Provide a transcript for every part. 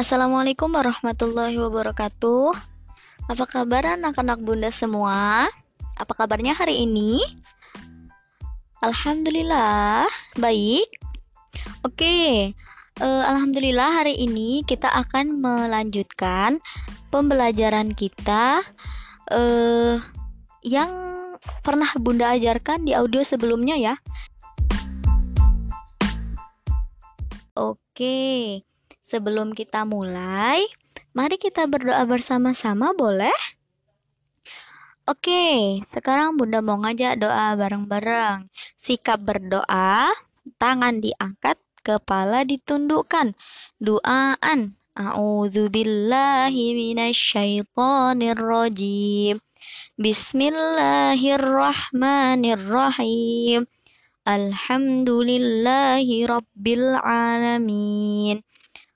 Assalamualaikum warahmatullahi wabarakatuh. Apa kabar anak-anak bunda semua? Apa kabarnya hari ini? Alhamdulillah, baik. Oke, uh, alhamdulillah hari ini kita akan melanjutkan pembelajaran kita uh, yang pernah bunda ajarkan di audio sebelumnya ya. Oke. Sebelum kita mulai, mari kita berdoa bersama-sama boleh? Oke, sekarang Bunda mau ngajak doa bareng-bareng. Sikap berdoa, tangan diangkat, kepala ditundukkan. Doaan. A'udzubillahi minasyaitonirrajim. Bismillahirrahmanirrahim. Alhamdulillahi rabbil alamin.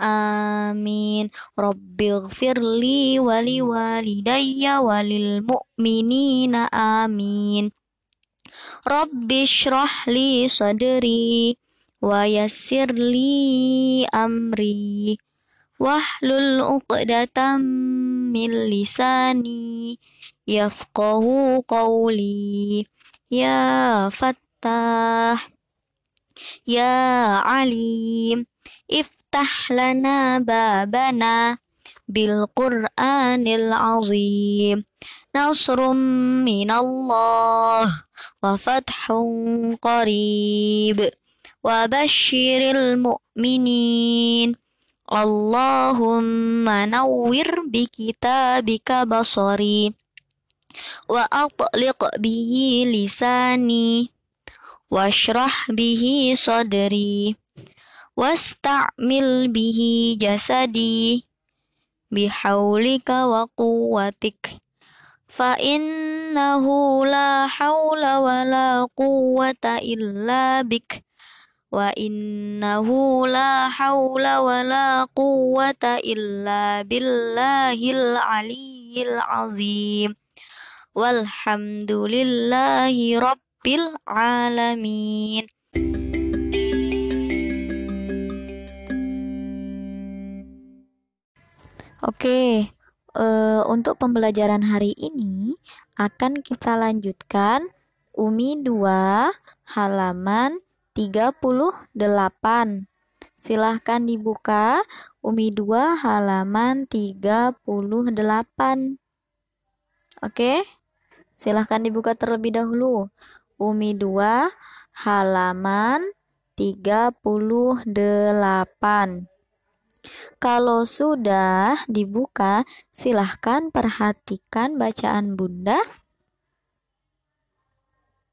Amin. Rabbighfirli wali walidayya walil mu'minina amin. Rabbi shrah li sadri wa yassir li amri wahlul uqdatam min lisani yafqahu qawli ya fattah ya alim Iftah lana babana bil Qur'anil azim. Nasrum minallah wa fathun qarib. Wa bashiril mu'minin. Allahumma nawwir bi kitabika basari wa atliq bihi lisani bihi sadri واستعمل به جسدي بحولك وقوتك فإنه لا حول ولا قوة إلا بك وإنه لا حول ولا قوة إلا بالله العلي العظيم. والحمد لله رب العالمين. Oke, uh, untuk pembelajaran hari ini akan kita lanjutkan Umi 2 halaman 38. Silahkan dibuka Umi 2 halaman 38. Oke, silahkan dibuka terlebih dahulu. Umi 2 halaman 38. Kalau sudah dibuka, silahkan perhatikan bacaan Bunda.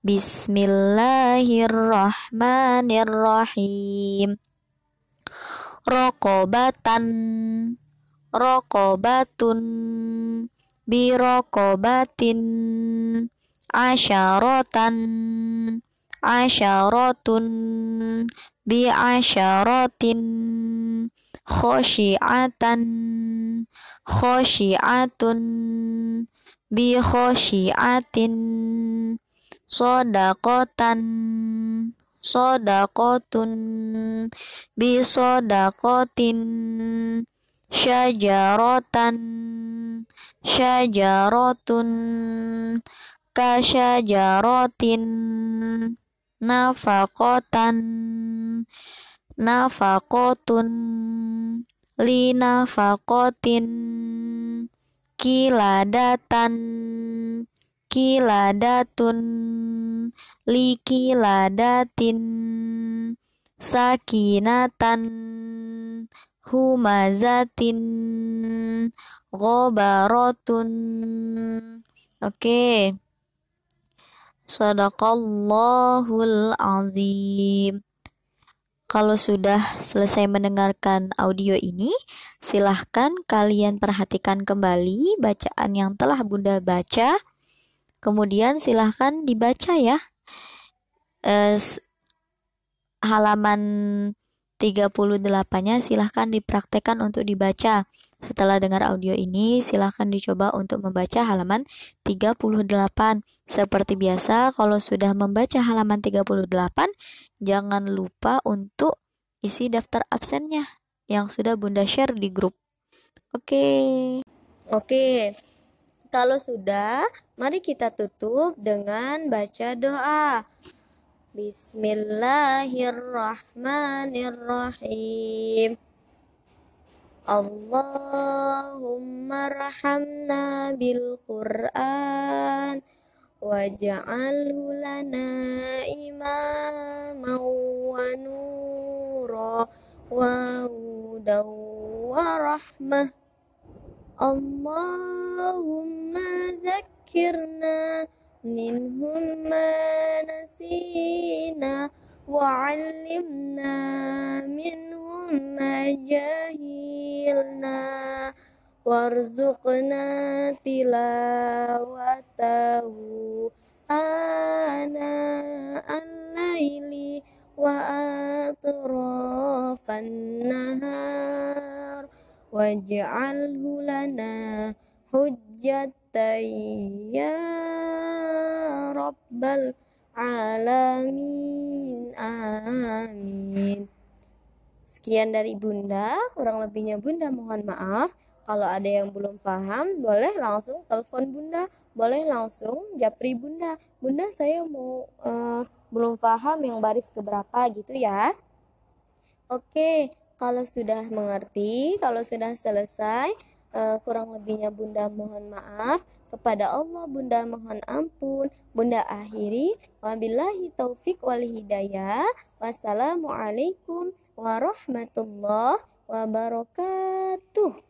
Bismillahirrahmanirrahim. Rokobatan, rokobatun, birokobatin, asyarotan, asyaratun, biasyaratin, khosyiatan khosyiatun bi khosyiatin sodakotan sodakotun bi sodakotin syajarotan syajarotun kasyajarotin nafakotan nafakotun linafakotin kiladatan kiladatun likiladatin sakinatan humazatin gobarotun oke okay. Sadaqallahul azim Kalau sudah selesai mendengarkan audio ini, silahkan kalian perhatikan kembali bacaan yang telah Bunda baca. Kemudian silahkan dibaca ya. Eh, halaman 38-nya silahkan dipraktekkan untuk dibaca. Setelah dengar audio ini, silahkan dicoba untuk membaca halaman 38. Seperti biasa, kalau sudah membaca halaman 38, jangan lupa untuk isi daftar absennya yang sudah Bunda share di grup. Oke. Oke. Kalau sudah, mari kita tutup dengan baca doa. Bismillahirrahmanirrahim. اللهم ارحمنا بالقرآن واجعله لنا إماما ونورا وهدى ورحمة. اللهم ذكرنا منهم ما نسينا وعلمنا منهم ما جاهلنا warzuqna tilawatahu ana al-laili wa atrafan nahar. Waj'alhu lana hujjatan ya rabbal alamin. Amin. Sekian dari bunda kurang lebihnya bunda mohon maaf. Kalau ada yang belum paham, boleh langsung telepon Bunda, boleh langsung japri Bunda. Bunda saya mau uh, belum paham yang baris keberapa gitu ya. Oke, kalau sudah mengerti, kalau sudah selesai, uh, kurang lebihnya Bunda mohon maaf. Kepada Allah Bunda mohon ampun. Bunda akhiri. Wabillahi taufik wal hidayah. Wassalamualaikum warahmatullahi wabarakatuh.